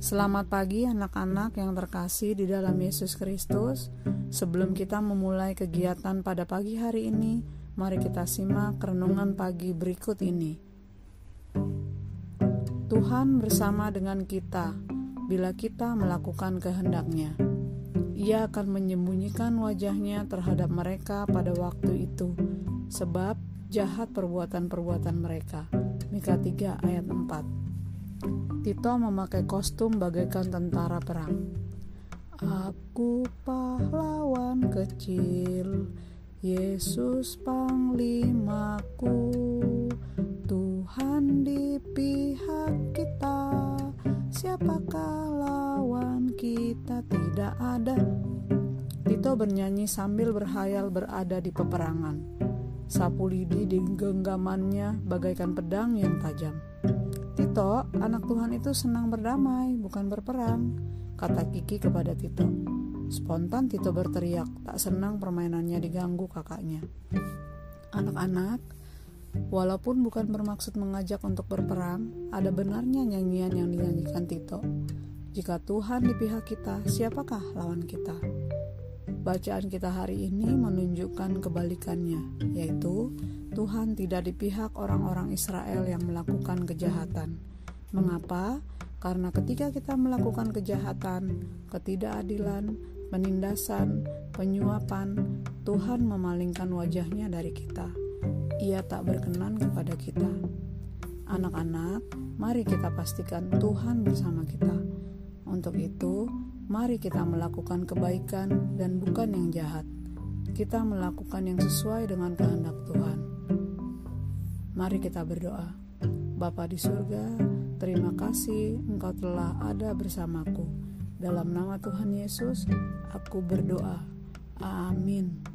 Selamat pagi anak-anak yang terkasih di dalam Yesus Kristus. Sebelum kita memulai kegiatan pada pagi hari ini, mari kita simak renungan pagi berikut ini. Tuhan bersama dengan kita bila kita melakukan kehendaknya. Ia akan menyembunyikan wajahnya terhadap mereka pada waktu itu, sebab jahat perbuatan-perbuatan mereka. Mika 3 ayat 4 Tito memakai kostum bagaikan tentara perang. Aku pahlawan kecil, Yesus panglimaku, Tuhan di pihak kita. Siapakah lawan kita tidak ada? Tito bernyanyi sambil berhayal berada di peperangan. Sapu lidi di genggamannya bagaikan pedang yang tajam. Tito, anak Tuhan itu senang berdamai, bukan berperang, kata Kiki kepada Tito. Spontan Tito berteriak, tak senang permainannya diganggu kakaknya. Anak-anak, walaupun bukan bermaksud mengajak untuk berperang, ada benarnya nyanyian yang dinyanyikan Tito. Jika Tuhan di pihak kita, siapakah lawan kita? Bacaan kita hari ini menunjukkan kebalikannya, yaitu Tuhan tidak di pihak orang-orang Israel yang melakukan kejahatan. Mengapa? Karena ketika kita melakukan kejahatan, ketidakadilan, penindasan, penyuapan, Tuhan memalingkan wajahnya dari kita. Ia tak berkenan kepada kita. Anak-anak, mari kita pastikan Tuhan bersama kita. Untuk itu, mari kita melakukan kebaikan dan bukan yang jahat. Kita melakukan yang sesuai dengan kehendak Tuhan. Mari kita berdoa. Bapa di surga, terima kasih Engkau telah ada bersamaku. Dalam nama Tuhan Yesus, aku berdoa. Amin.